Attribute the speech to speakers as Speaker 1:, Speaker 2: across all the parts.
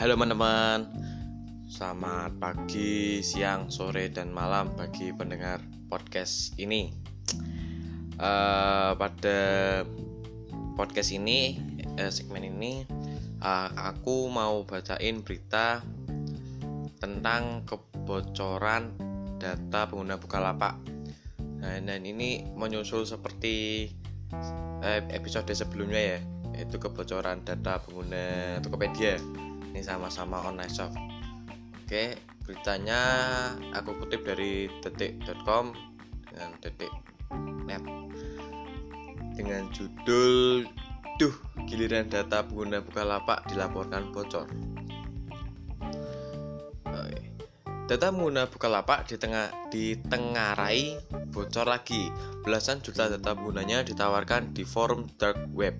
Speaker 1: Halo teman-teman. Selamat pagi, siang, sore, dan malam bagi pendengar podcast ini. Uh, Pada podcast ini, uh, segmen ini uh, Aku mau bacain berita tentang kebocoran data pengguna Bukalapak. Nah, dan ini menyusul seperti episode sebelumnya ya yaitu kebocoran data pengguna Tokopedia ini sama-sama online shop oke beritanya aku kutip dari detik.com dengan detik net dengan judul duh giliran data pengguna Bukalapak dilaporkan bocor Data pengguna Bukalapak di tengah ditengarai bocor lagi. Belasan juta data penggunanya ditawarkan di forum dark web.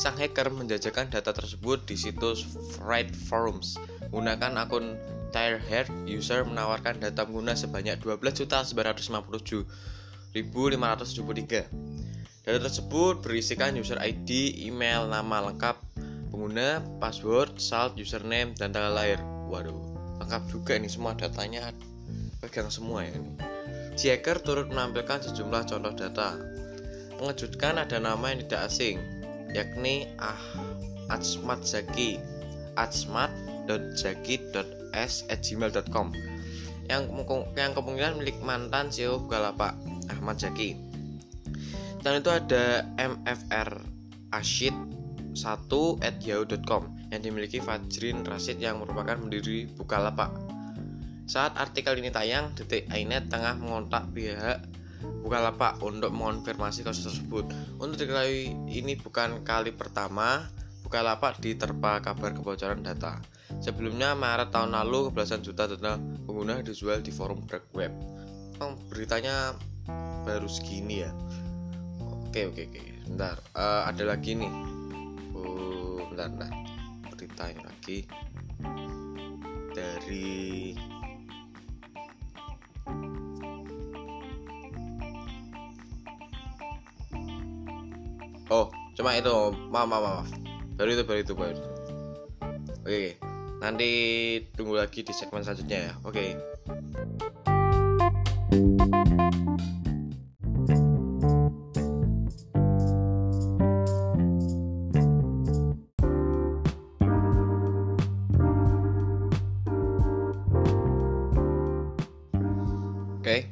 Speaker 1: Sang hacker menjajakan data tersebut di situs Fright Forums. Menggunakan akun Tirehead, user menawarkan data pengguna sebanyak 12.957.573. Data tersebut berisikan user ID, email, nama lengkap pengguna, password, salt, username, dan tanggal lahir. Waduh, lengkap juga ini semua datanya pegang semua ya ini. Hacker turut menampilkan sejumlah contoh data. Mengejutkan ada nama yang tidak asing, yakni ah Atsmat Zaki yang yang kemungkinan milik mantan CEO Bukalapak Ahmad Zaki. Dan itu ada MFR Ashid 1 at yang dimiliki Fajrin Rasid yang merupakan pendiri Bukalapak. Saat artikel ini tayang, detik Ainet tengah mengontak pihak Bukalapak untuk mengonfirmasi kasus tersebut. Untuk diketahui ini bukan kali pertama Bukalapak diterpa kabar kebocoran data. Sebelumnya Maret tahun lalu belasan juta data pengguna dijual di forum dark web. Oh, beritanya baru segini ya. Oke oke oke. Bentar, uh, ada lagi nih. Oh, bentar bentar. Beritanya lagi dari oh cuma itu. Maaf maaf maaf. Baru itu baru itu baru oke nanti tunggu lagi di segmen selanjutnya ya. Oke. Oke,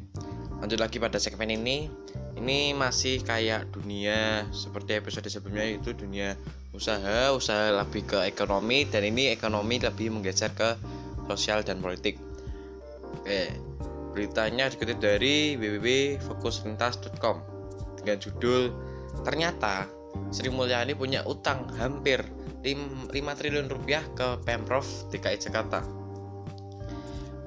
Speaker 1: lanjut lagi pada segmen ini ini masih kayak dunia seperti episode sebelumnya itu dunia usaha usaha lebih ke ekonomi dan ini ekonomi lebih menggeser ke sosial dan politik. Oke beritanya dikutip dari www.fokuslintas.com dengan judul ternyata Sri Mulyani punya utang hampir 5 triliun rupiah ke Pemprov DKI Jakarta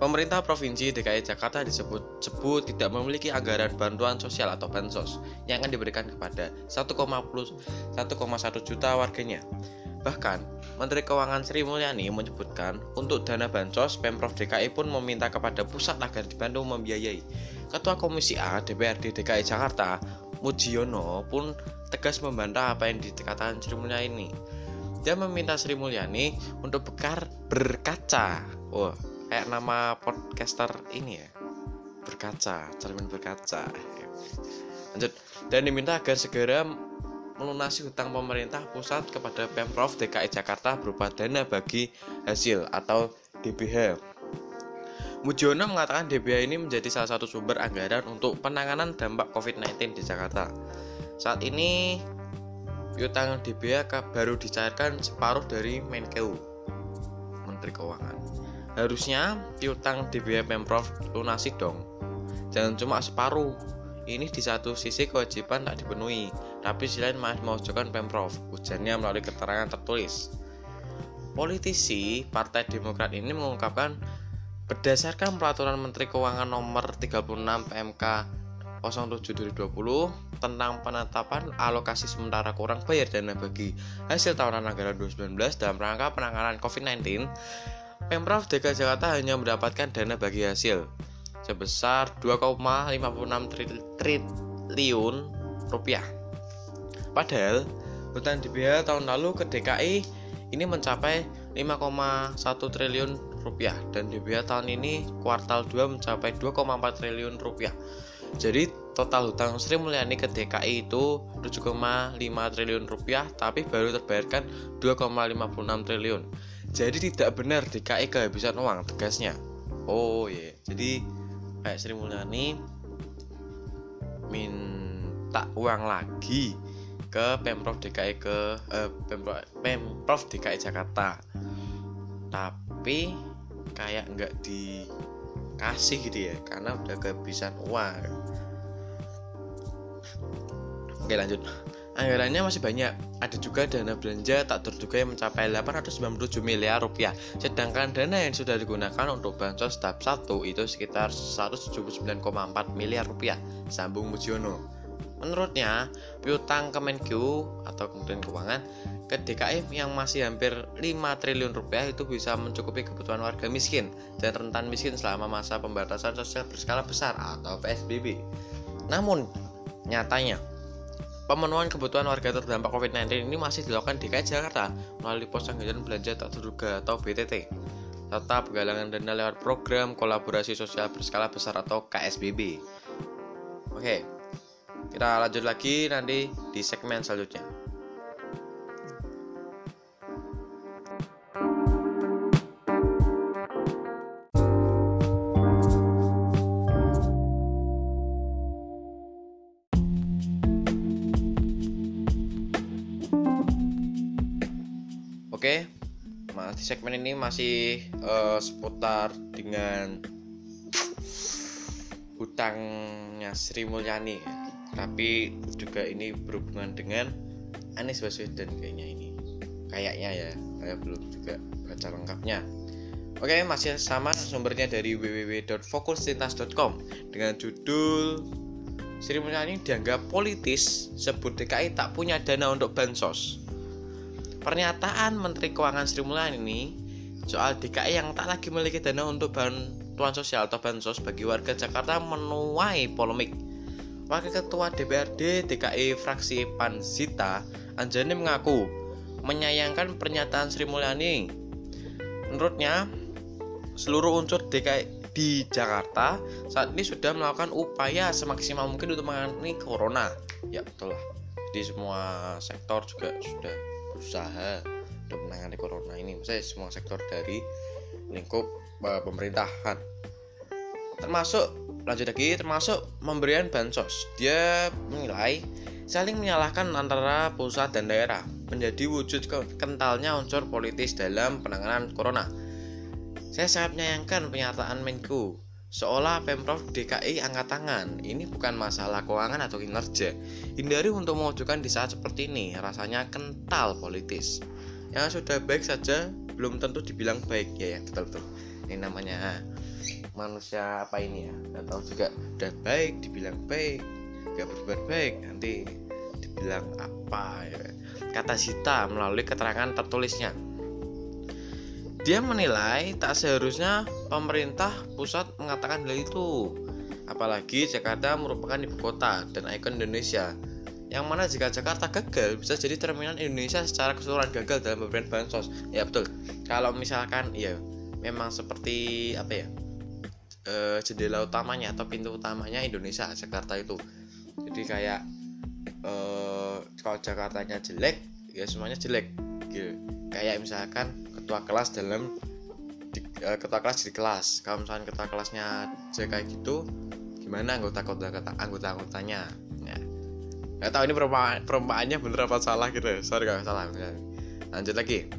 Speaker 1: Pemerintah Provinsi DKI Jakarta disebut-sebut tidak memiliki anggaran bantuan sosial atau bansos yang akan diberikan kepada 1,1 juta warganya. Bahkan, Menteri Keuangan Sri Mulyani menyebutkan untuk dana bansos, Pemprov DKI pun meminta kepada pusat agar dibantu membiayai. Ketua Komisi A DPRD DKI Jakarta, Mujiono pun tegas membantah apa yang dikatakan Sri Mulyani. Dia meminta Sri Mulyani untuk bekar berkaca. Oh, kayak nama podcaster ini ya berkaca cermin berkaca lanjut dan diminta agar segera melunasi hutang pemerintah pusat kepada Pemprov DKI Jakarta berupa dana bagi hasil atau DBH Mujono mengatakan DBH ini menjadi salah satu sumber anggaran untuk penanganan dampak COVID-19 di Jakarta. Saat ini piutang DBH baru dicairkan separuh dari Menkeu, Menteri Keuangan. Harusnya piutang DBH Pemprov lunasi dong. Jangan cuma separuh. Ini di satu sisi kewajiban tak dipenuhi, tapi sisi lain masih memojokkan Pemprov. Ujarnya melalui keterangan tertulis. Politisi Partai Demokrat ini mengungkapkan berdasarkan peraturan Menteri Keuangan nomor 36 PMK 07 2020 tentang penetapan alokasi sementara kurang bayar dana bagi hasil tahunan anggaran 2019 dalam rangka penanganan COVID-19 Pemprov DKI Jakarta hanya mendapatkan dana bagi hasil sebesar 2,56 triliun rupiah. Padahal hutang DBH tahun lalu ke DKI ini mencapai 5,1 triliun rupiah dan DBH tahun ini kuartal 2 mencapai 2,4 triliun rupiah. Jadi total hutang Sri Mulyani ke DKI itu 7,5 triliun rupiah tapi baru terbayarkan 2,56 triliun. Jadi tidak benar DKI kehabisan uang tegasnya. Oh iya, yeah. jadi kayak Sri Mulyani minta uang lagi ke Pemprov DKI ke eh, Pemprov, Pemprov DKI Jakarta. Tapi kayak nggak dikasih gitu ya karena udah kehabisan uang oke lanjut anggarannya masih banyak. Ada juga dana belanja tak terduga yang mencapai 897 miliar rupiah. Sedangkan dana yang sudah digunakan untuk bansos tahap 1 itu sekitar 179,4 miliar rupiah. Sambung Mujiono Menurutnya, piutang Kemenkeu atau Kementerian Keuangan ke DKI yang masih hampir 5 triliun rupiah itu bisa mencukupi kebutuhan warga miskin dan rentan miskin selama masa pembatasan sosial berskala besar atau PSBB. Namun, nyatanya Pemenuhan kebutuhan warga terdampak COVID-19 ini masih dilakukan DKI Jakarta melalui pos anggaran belanja tak terduga atau BTT serta penggalangan dana lewat program kolaborasi sosial berskala besar atau KSBB. Oke, kita lanjut lagi nanti di segmen selanjutnya. Oke, di segmen ini masih uh, seputar dengan hutangnya Sri Mulyani. Tapi juga ini berhubungan dengan Anies Baswedan kayaknya ini. Kayaknya ya saya belum juga baca lengkapnya. Oke masih sama sumbernya dari www.fokustintas.com dengan judul Sri Mulyani dianggap politis sebut DKI tak punya dana untuk bansos pernyataan Menteri Keuangan Sri Mulyani ini soal DKI yang tak lagi memiliki dana untuk bantuan sosial atau bansos bagi warga Jakarta menuai polemik Wakil Ketua DPRD DKI fraksi Panzita Anjani mengaku menyayangkan pernyataan Sri Mulyani. Menurutnya, seluruh unsur DKI di Jakarta saat ini sudah melakukan upaya semaksimal mungkin untuk menangani corona. Ya betul lah. Di semua sektor juga sudah berusaha untuk menangani corona ini. Misalnya semua sektor dari lingkup uh, pemerintahan. Termasuk lanjut lagi termasuk pemberian bansos dia menilai saling menyalahkan antara pusat dan daerah menjadi wujud kentalnya unsur politis dalam penanganan corona saya sangat menyayangkan pernyataan Menku seolah Pemprov DKI angkat tangan. Ini bukan masalah keuangan atau kinerja. Hindari untuk mewujudkan di saat seperti ini. Rasanya kental politis. Yang sudah baik saja. Belum tentu dibilang baik. Ya ya betul betul. Ini namanya manusia apa ini ya? Nggak tahu juga. Udah baik dibilang baik. Gak berbuat baik nanti dibilang apa ya? Kata Zita melalui keterangan tertulisnya. Dia menilai tak seharusnya pemerintah pusat mengatakan hal itu. Apalagi Jakarta merupakan ibu kota dan ikon Indonesia. Yang mana jika Jakarta gagal bisa jadi terminal Indonesia secara keseluruhan gagal dalam pemberian bansos. Ya betul. Kalau misalkan ya memang seperti apa ya uh, jendela utamanya atau pintu utamanya Indonesia Jakarta itu. Jadi kayak uh, kalau Jakartanya jelek ya semuanya jelek gitu. kayak misalkan ketua kelas dalam uh, ketua kelas di kelas kalau misalkan ketua kelasnya jelek kayak gitu gimana anggota anggota anggota anggotanya ya nggak tahu ini perumpamaan perumpamaannya bener apa salah gitu sorry kalau salah lanjut lagi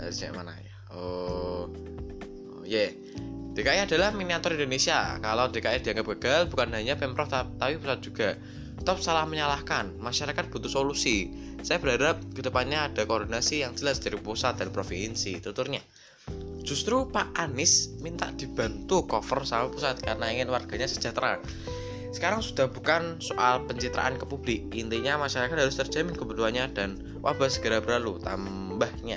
Speaker 1: harusnya mana ya oh, oh yeah DKI adalah miniatur Indonesia. Kalau DKI dianggap gagal, bukan hanya Pemprov tapi pusat juga. Tetap salah menyalahkan. Masyarakat butuh solusi. Saya berharap ke depannya ada koordinasi yang jelas dari pusat dan provinsi. Tuturnya. Justru Pak Anies minta dibantu cover sama pusat karena ingin warganya sejahtera. Sekarang sudah bukan soal pencitraan ke publik. Intinya masyarakat harus terjamin kebutuhannya dan wabah segera berlalu. Tambahnya.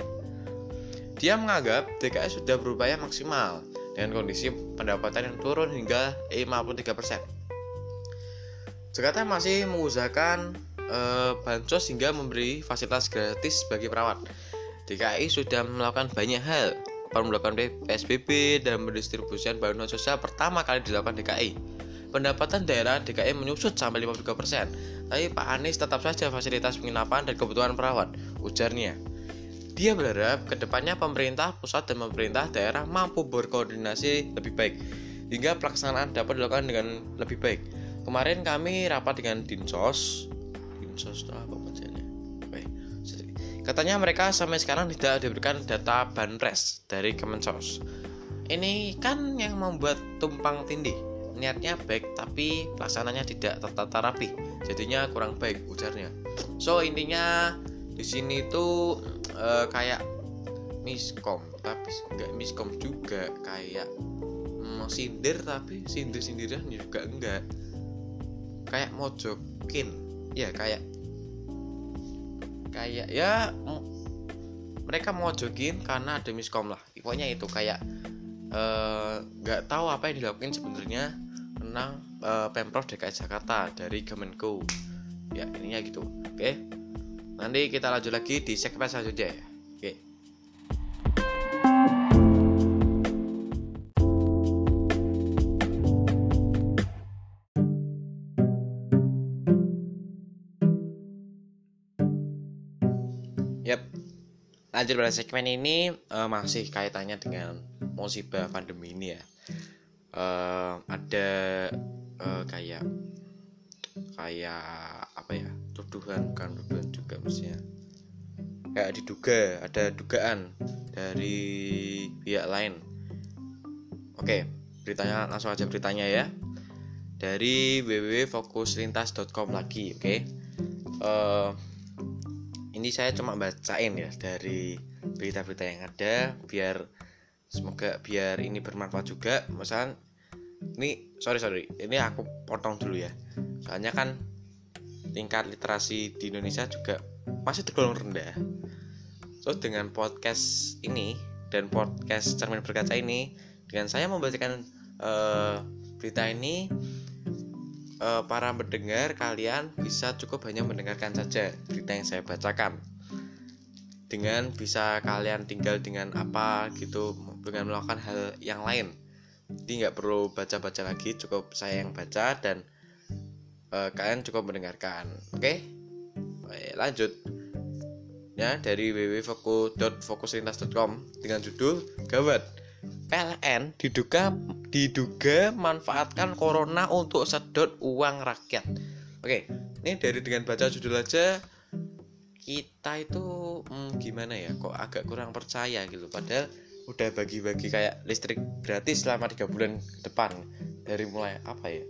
Speaker 1: Dia menganggap DKI sudah berupaya maksimal dengan kondisi pendapatan yang turun hingga 53%. Jakarta masih mengusahakan e, bansos hingga memberi fasilitas gratis bagi perawat. DKI sudah melakukan banyak hal melakukan PSBB dan pendistribusian bantuan sosial pertama kali dilakukan DKI. Pendapatan daerah DKI menyusut sampai 53%, tapi Pak Anies tetap saja fasilitas penginapan dan kebutuhan perawat, ujarnya. Dia berharap ke depannya pemerintah pusat dan pemerintah daerah mampu berkoordinasi lebih baik, hingga pelaksanaan dapat dilakukan dengan lebih baik. Kemarin kami rapat dengan Dinsos, Dinsos apa? Katanya mereka sampai sekarang tidak diberikan data banpres dari Kemensos. Ini kan yang membuat tumpang tindih. Niatnya baik tapi pelaksananya tidak tertata rapi. Jadinya kurang baik ujarnya. So intinya di sini tuh uh, kayak miskom tapi enggak miskom juga. Kayak mm, sindir tapi sindir sindiran juga enggak. Kayak mojokin. Ya kayak kayak ya mereka mojokin karena ada miskom lah. Pokoknya itu kayak eh, nggak uh, tahu apa yang dilakukan sebenarnya tentang uh, Pemprov DKI Jakarta dari Kemenko. Ya ininya gitu. Oke nanti kita lanjut lagi di segmen selanjutnya. ya lanjut pada segmen ini uh, masih kaitannya dengan musibah pandemi ini ya. Uh, ada uh, kayak kayak apa ya? Tuduhan bukan tuduhan juga maksudnya. Kayak diduga ada dugaan dari pihak lain. Oke beritanya langsung aja beritanya ya. Dari www.fokuslintas.com lagi oke. Uh, ini saya cuma bacain ya dari berita-berita yang ada biar semoga biar ini bermanfaat juga. Misalkan ini sorry sorry ini aku potong dulu ya. Soalnya kan tingkat literasi di Indonesia juga masih tergolong rendah. So dengan podcast ini dan podcast cermin berkaca ini dengan saya membacakan uh, berita ini uh, para pendengar kalian bisa cukup hanya mendengarkan saja berita yang saya bacakan. Dengan bisa kalian tinggal dengan apa gitu dengan melakukan hal yang lain. Jadi nggak perlu baca-baca lagi cukup saya yang baca dan uh, kalian cukup mendengarkan oke? Okay? lanjut. Ya dari www.fokuslintas.com dengan judul gawat PLN diduga diduga manfaatkan corona untuk sedot uang rakyat. Oke ini dari dengan baca judul aja. Kita itu hmm, gimana ya kok agak kurang percaya gitu. Padahal udah bagi-bagi kayak listrik gratis selama tiga bulan depan. Dari mulai apa ya?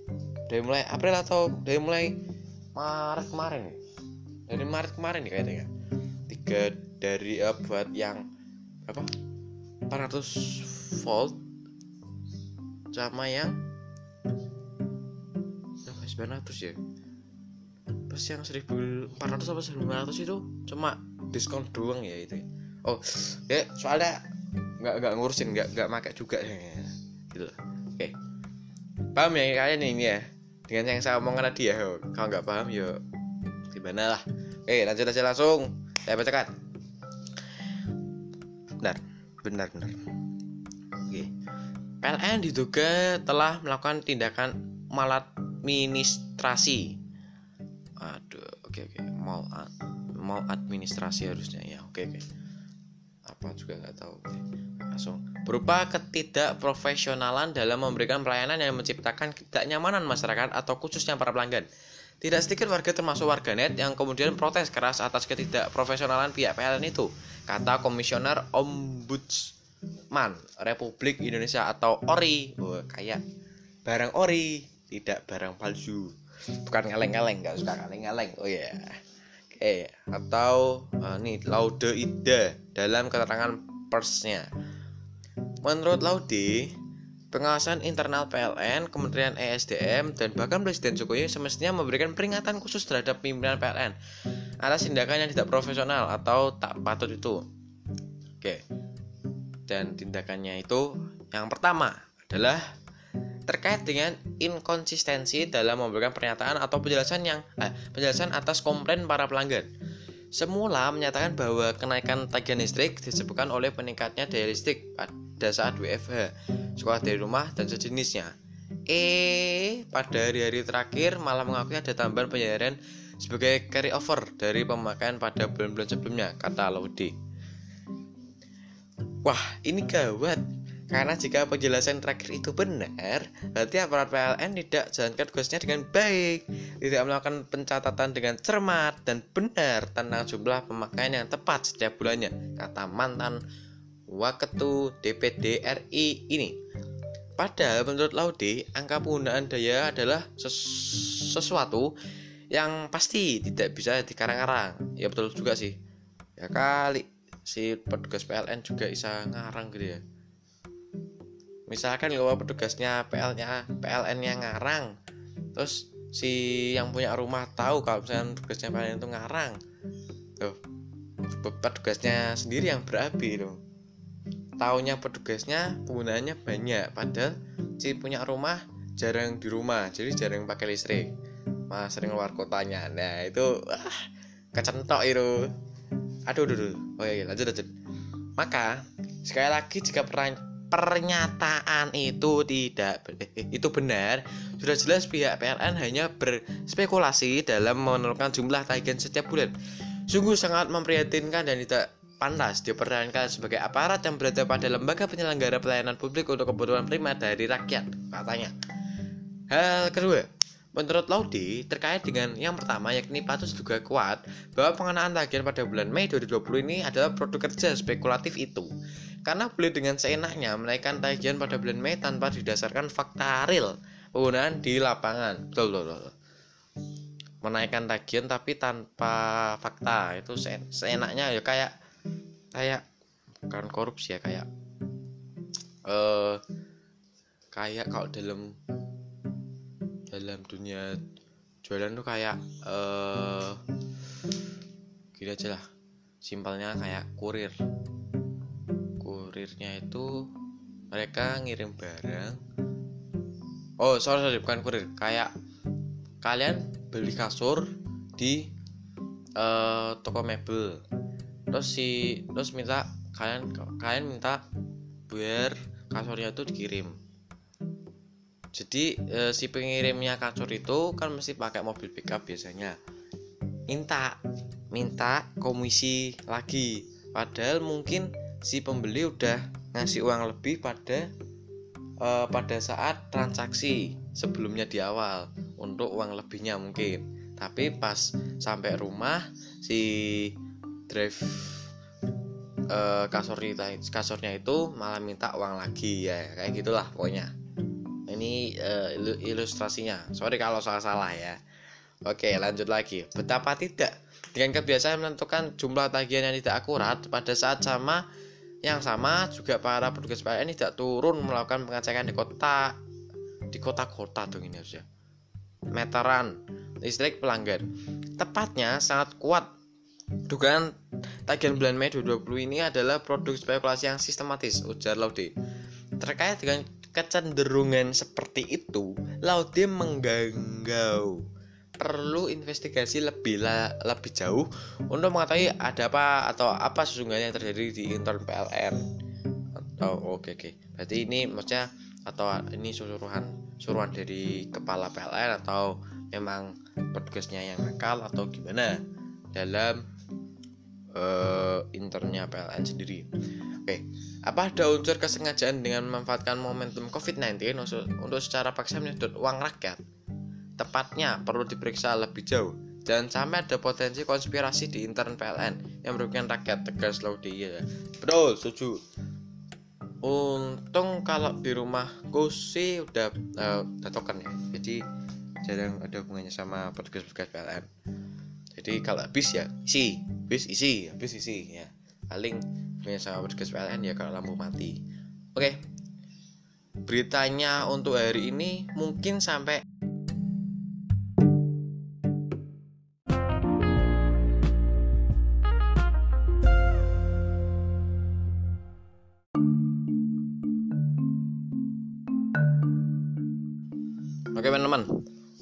Speaker 1: Dari mulai April atau dari mulai Maret kemarin ya? Dari Maret kemarin nih kayaknya. Tiga dari uh, buat yang apa? 400 volt sama yang berapa 900 ya? Pas yang 1400 apa 1500 itu cuma diskon doang ya itu oh ya soalnya nggak nggak ngurusin nggak nggak makai juga gitu. Oke. Paham ya kalian ini ya? Dengan yang saya omongkan tadi ya kalau nggak paham ya gimana lah. Oke lanjut aja langsung. Saya bacakan. Benar benar benar PLN diduga telah melakukan tindakan maladministrasi. Aduh oke oke. Mal mal administrasi harusnya. Ya oke oke. Apa juga nggak tahu langsung. Berupa ketidakprofesionalan dalam memberikan pelayanan yang menciptakan ketidaknyamanan masyarakat atau khususnya para pelanggan. Tidak sedikit warga termasuk warganet yang kemudian protes keras atas ketidakprofesionalan pihak PLN itu, kata Komisioner Ombudsman Republik Indonesia atau ORI. Oh, kayak barang ori, tidak barang palsu. Bukan ngeleng-ngeleng, nggak suka ngeleng-ngeleng. Oh ya. Yeah. Oke, okay. atau uh, nih Laude Ida dalam keterangan persnya Menurut Laude, pengawasan internal PLN, Kementerian ESDM, dan bahkan Presiden Jokowi semestinya memberikan peringatan khusus terhadap pimpinan PLN atas tindakan yang tidak profesional atau tak patut itu. Oke. Dan tindakannya itu yang pertama adalah terkait dengan inkonsistensi dalam memberikan pernyataan atau penjelasan yang eh, penjelasan atas komplain para pelanggan. semula menyatakan bahwa kenaikan tagihan listrik disebabkan oleh peningkatnya daya listrik pada saat WFH, sekolah dari rumah, dan sejenisnya. Eh, pada hari-hari terakhir malah mengakui ada tambahan pembayaran sebagai carry over dari pemakaian pada bulan-bulan sebelumnya, kata Laude. Wah, ini gawat. Karena jika penjelasan terakhir itu benar, berarti aparat PLN tidak jalankan tugasnya dengan baik, tidak melakukan pencatatan dengan cermat dan benar tentang jumlah pemakaian yang tepat setiap bulannya, kata mantan Waketu DPD RI ini. Padahal menurut Laude, angka penggunaan daya adalah ses sesuatu yang pasti tidak bisa dikarang-karang. Ya betul juga sih. Ya kali si petugas PLN juga bisa ngarang gitu ya. Misalkan kalau petugasnya PL-nya PLN-nya ngarang terus si yang punya rumah tahu kalau misalnya tugasnya PLN itu ngarang tuh petugasnya sendiri yang berapi loh taunya petugasnya penggunaannya banyak padahal si punya rumah jarang di rumah jadi jarang pakai listrik malah sering luar kotanya. Nah itu ah, kecentok itu aduh aduh, aduh. oh iya, iya. Lanjut lanjut. Maka sekali lagi jika pernyataan itu tidak itu benar sudah jelas pihak PLN hanya berspekulasi dalam menentukan jumlah tagihan setiap bulan. Sungguh sangat memprihatinkan dan tidak pantas dipertahankan sebagai aparat yang berada pada lembaga penyelenggara pelayanan publik untuk kebutuhan prima dari rakyat katanya. Hal kedua Menurut Laude, terkait dengan yang pertama yakni patut juga kuat bahwa pengenaan tagihan pada bulan Mei 2020 ini adalah produk kerja spekulatif itu. Karena boleh dengan seenaknya menaikkan tagihan pada bulan Mei tanpa didasarkan fakta real penggunaan di lapangan. Betul, betul, betul. Menaikkan tagihan tapi tanpa fakta itu seenaknya ya kayak kayak bukan korupsi ya kayak eh uh, kayak kalau dalam dalam dunia jualan tuh kayak uh, gini aja lah. Simpelnya kayak kurir. Kurirnya itu mereka ngirim barang. Oh sorry sorry bukan kurir. Kayak kalian beli kasur di uh, toko mebel. Terus si terus minta kalian kalian minta biar kasurnya itu dikirim jadi e, si pengirimnya kasur itu kan mesti pakai mobil pickup biasanya. Minta minta komisi lagi. Padahal mungkin si pembeli udah ngasih uang lebih pada e, pada saat transaksi sebelumnya di awal untuk uang lebihnya mungkin. Tapi pas sampai rumah si drive e, kasurnya kasurnya itu malah minta uang lagi ya kayak gitulah pokoknya ini uh, ilustrasinya. Sorry kalau salah-salah ya. Oke lanjut lagi. Betapa tidak dengan kebiasaan menentukan jumlah tagihan yang tidak akurat pada saat sama yang sama juga para petugas PLN tidak turun melakukan pengecekan di kota di kota-kota dong ini harusnya. Meteran listrik pelanggan. Tepatnya sangat kuat. Dugaan tagihan bulan Mei 2020 ini adalah produk spekulasi yang sistematis ujar Laude. Terkait dengan kecenderungan seperti itu, Laude mengganggau. Perlu investigasi lebih la, lebih jauh untuk mengetahui ada apa atau apa sesungguhnya yang terjadi di intern PLN atau oke okay, oke. Okay. berarti ini maksudnya atau ini suruhan suruhan dari kepala PLN atau memang petugasnya yang nakal atau gimana dalam uh, internnya PLN sendiri oke. Apa ada unsur kesengajaan dengan memanfaatkan momentum COVID-19 untuk secara paksa menyedot uang rakyat? Tepatnya perlu diperiksa lebih jauh. Jangan sampai ada potensi konspirasi di intern PLN yang merugikan rakyat tegas Laudia. Betul, setuju. Untung kalau di rumah sih udah uh, token ya. Jadi jarang ada hubungannya sama petugas-petugas PLN. Jadi kalau habis ya isi, habis isi, habis isi ya. Paling punya sama petugas PLN ya kalau lampu mati. Oke. Beritanya untuk hari ini mungkin sampai Oke teman-teman,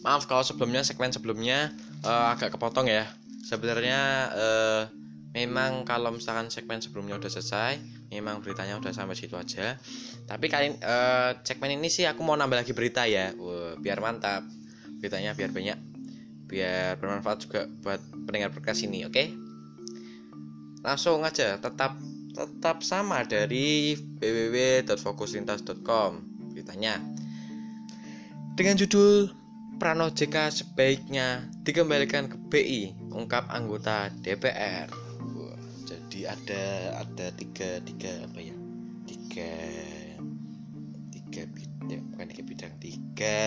Speaker 1: maaf kalau sebelumnya segmen sebelumnya uh, agak kepotong ya. Sebenarnya eh, memang kalau misalkan segmen sebelumnya udah selesai memang beritanya udah sampai situ aja. Tapi kali eh, segmen ini sih aku mau nambah lagi berita ya. Wah, biar mantap. Beritanya biar banyak biar bermanfaat juga buat pendengar podcast ini oke? Langsung aja tetap tetap sama dari www.fokuslintas.com beritanya. Dengan judul Prano JK sebaiknya dikembalikan ke BI ungkap anggota DPR jadi ada ada tiga tiga apa ya? Tiga tiga bidang bukan tiga bidang tiga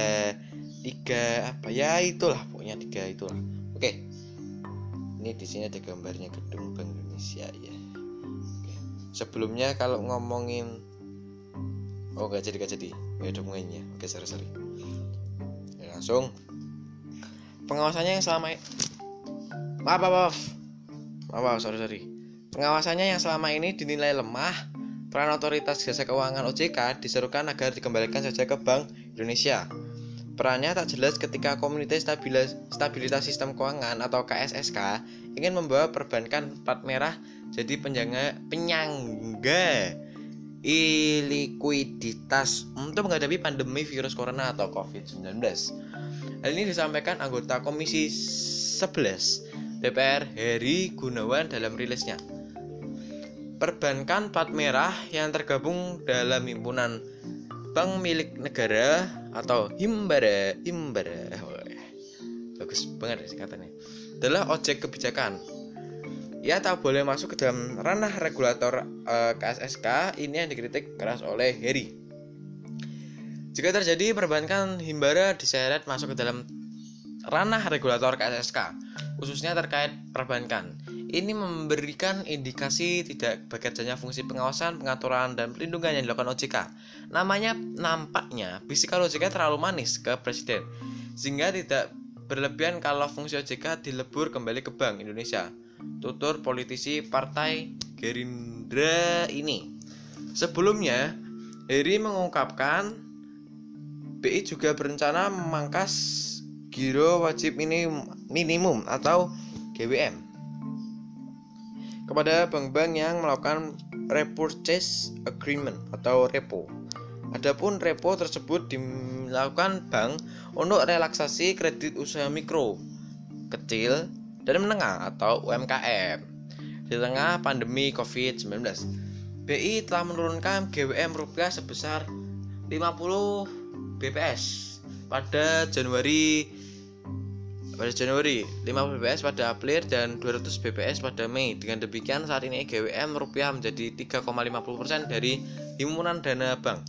Speaker 1: tiga apa ya? Itulah pokoknya tiga itulah. Oke. Ini di sini ada gambarnya gedung Bank Indonesia ya. Oke. sebelumnya kalau ngomongin oh nggak jadi nggak jadi. Nggak ada hubungannya oke sorry sorry. Ya, langsung. Pengawasannya yang selama maaf maaf. Maaf, maaf sorry sorry pengawasannya yang selama ini dinilai lemah peran otoritas jasa keuangan OJK diserukan agar dikembalikan saja ke Bank Indonesia Perannya tak jelas ketika Komunitas Stabilitas, Sistem Keuangan atau KSSK ingin membawa perbankan plat merah jadi penyangga, penyangga ilikuiditas untuk menghadapi pandemi virus corona atau COVID-19. Hal ini disampaikan anggota Komisi 11 DPR Heri Gunawan dalam rilisnya. Perbankan plat merah yang tergabung dalam himpunan bank milik negara atau himbara himbara bagus banget katanya adalah ojek kebijakan. Ia tak boleh masuk ke dalam ranah regulator eh, KSSK ini yang dikritik keras oleh Heri jika terjadi perbankan himbara diseret masuk ke dalam ranah regulator KSSK khususnya terkait perbankan ini memberikan indikasi tidak bekerjanya fungsi pengawasan, pengaturan, dan pelindungan yang dilakukan OJK. Namanya nampaknya bisikal OJK terlalu manis ke Presiden, sehingga tidak berlebihan kalau fungsi OJK dilebur kembali ke Bank Indonesia. Tutur politisi Partai Gerindra ini. Sebelumnya, Heri mengungkapkan BI juga berencana memangkas giro wajib minimum atau GWM kepada bank-bank yang melakukan repurchase agreement atau repo. Adapun repo tersebut dilakukan bank untuk relaksasi kredit usaha mikro, kecil, dan menengah atau UMKM di tengah pandemi COVID-19. BI telah menurunkan GWM rupiah sebesar 50 BPS pada Januari pada Januari, 50 BPS pada April dan 200 BPS pada Mei. Dengan demikian saat ini GWM rupiah menjadi 3,50% dari himpunan dana bank.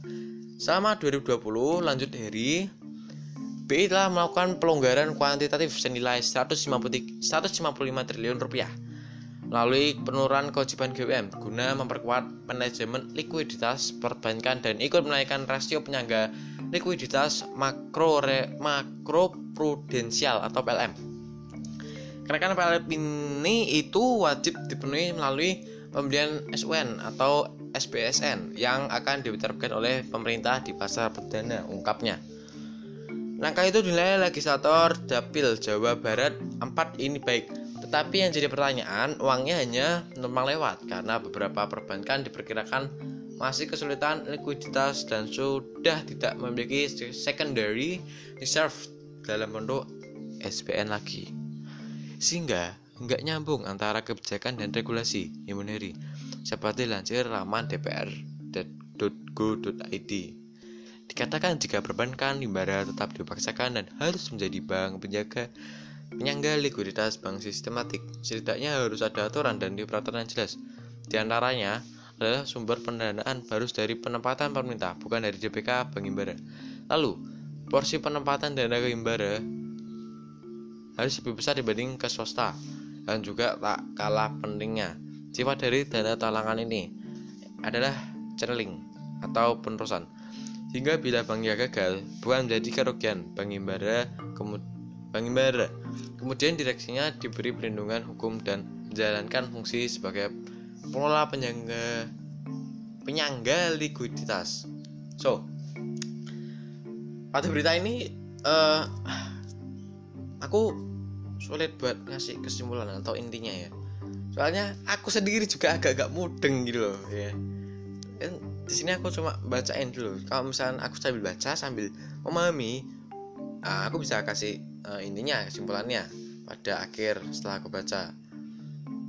Speaker 1: Selama 2020, lanjut dari BI telah melakukan pelonggaran kuantitatif senilai 150, 155 triliun rupiah melalui penurunan kewajiban GWM guna memperkuat manajemen likuiditas perbankan dan ikut menaikkan rasio penyangga likuiditas makro re, makro prudensial atau PLM. Kenaikan PLM ini itu wajib dipenuhi melalui pembelian SUN atau SPSN yang akan diterapkan oleh pemerintah di pasar perdana ungkapnya. Langkah itu dinilai legislator Dapil Jawa Barat 4 ini baik tetapi yang jadi pertanyaan, uangnya hanya numpang lewat karena beberapa perbankan diperkirakan masih kesulitan likuiditas dan sudah tidak memiliki secondary reserve dalam bentuk SPN lagi. Sehingga nggak nyambung antara kebijakan dan regulasi Imuneri seperti lansir laman dpr.go.id. Dikatakan jika perbankan himbara tetap dipaksakan dan harus menjadi bank penjaga Penyangga likuiditas bank sistematik setidaknya harus ada aturan dan peraturan yang jelas. Di antaranya adalah sumber pendanaan harus dari penempatan pemerintah, bukan dari DPK Bank Himbara. Lalu, porsi penempatan dana ke Himbara harus lebih besar dibanding ke swasta dan juga tak kalah pentingnya. Sifat dari dana talangan ini adalah channeling atau penerusan. Sehingga bila banknya gagal, bukan menjadi kerugian Bank Himbara kemudian. Kemudian direksinya diberi perlindungan hukum dan menjalankan fungsi sebagai pengelola penyangga penyangga likuiditas. So, pada berita ini uh, aku sulit buat ngasih kesimpulan atau intinya ya. Soalnya aku sendiri juga agak-agak mudeng gitu loh ya. Kan di sini aku cuma bacain dulu. Kalau misalnya aku sambil baca sambil memahami nah, aku bisa kasih uh, intinya kesimpulannya pada akhir setelah aku baca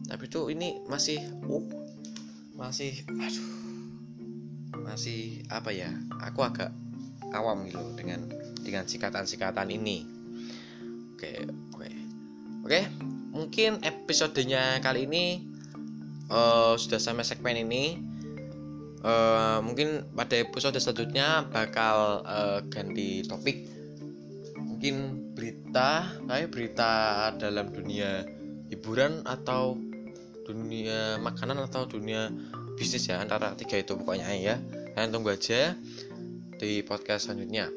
Speaker 1: tapi tuh ini masih uh masih aduh. Masih apa ya? Aku agak awam gitu dengan dengan sikatan-sikatan ini. Oke oke. Oke mungkin episodenya kali ini uh, sudah sampai segmen ini. Uh, mungkin pada episode selanjutnya bakal uh, ganti topik. Mungkin berita kayak berita dalam dunia hiburan atau dunia makanan atau dunia bisnis ya antara tiga itu pokoknya ya. Kalian tunggu aja di podcast selanjutnya.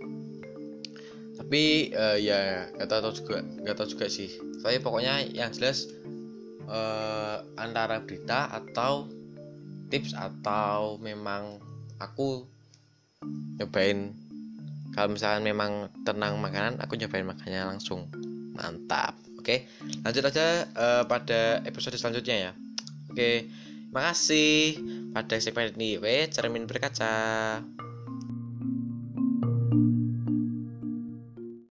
Speaker 1: Tapi uh, ya nggak tahu juga nggak tahu juga sih. Tapi pokoknya yang jelas uh, antara berita atau tips atau memang aku nyobain kalau misalkan memang tenang makanan aku nyobain makannya langsung. Mantap oke lanjut aja uh, pada episode selanjutnya ya. Oke makasih. Pada segmen ini we cermin berkaca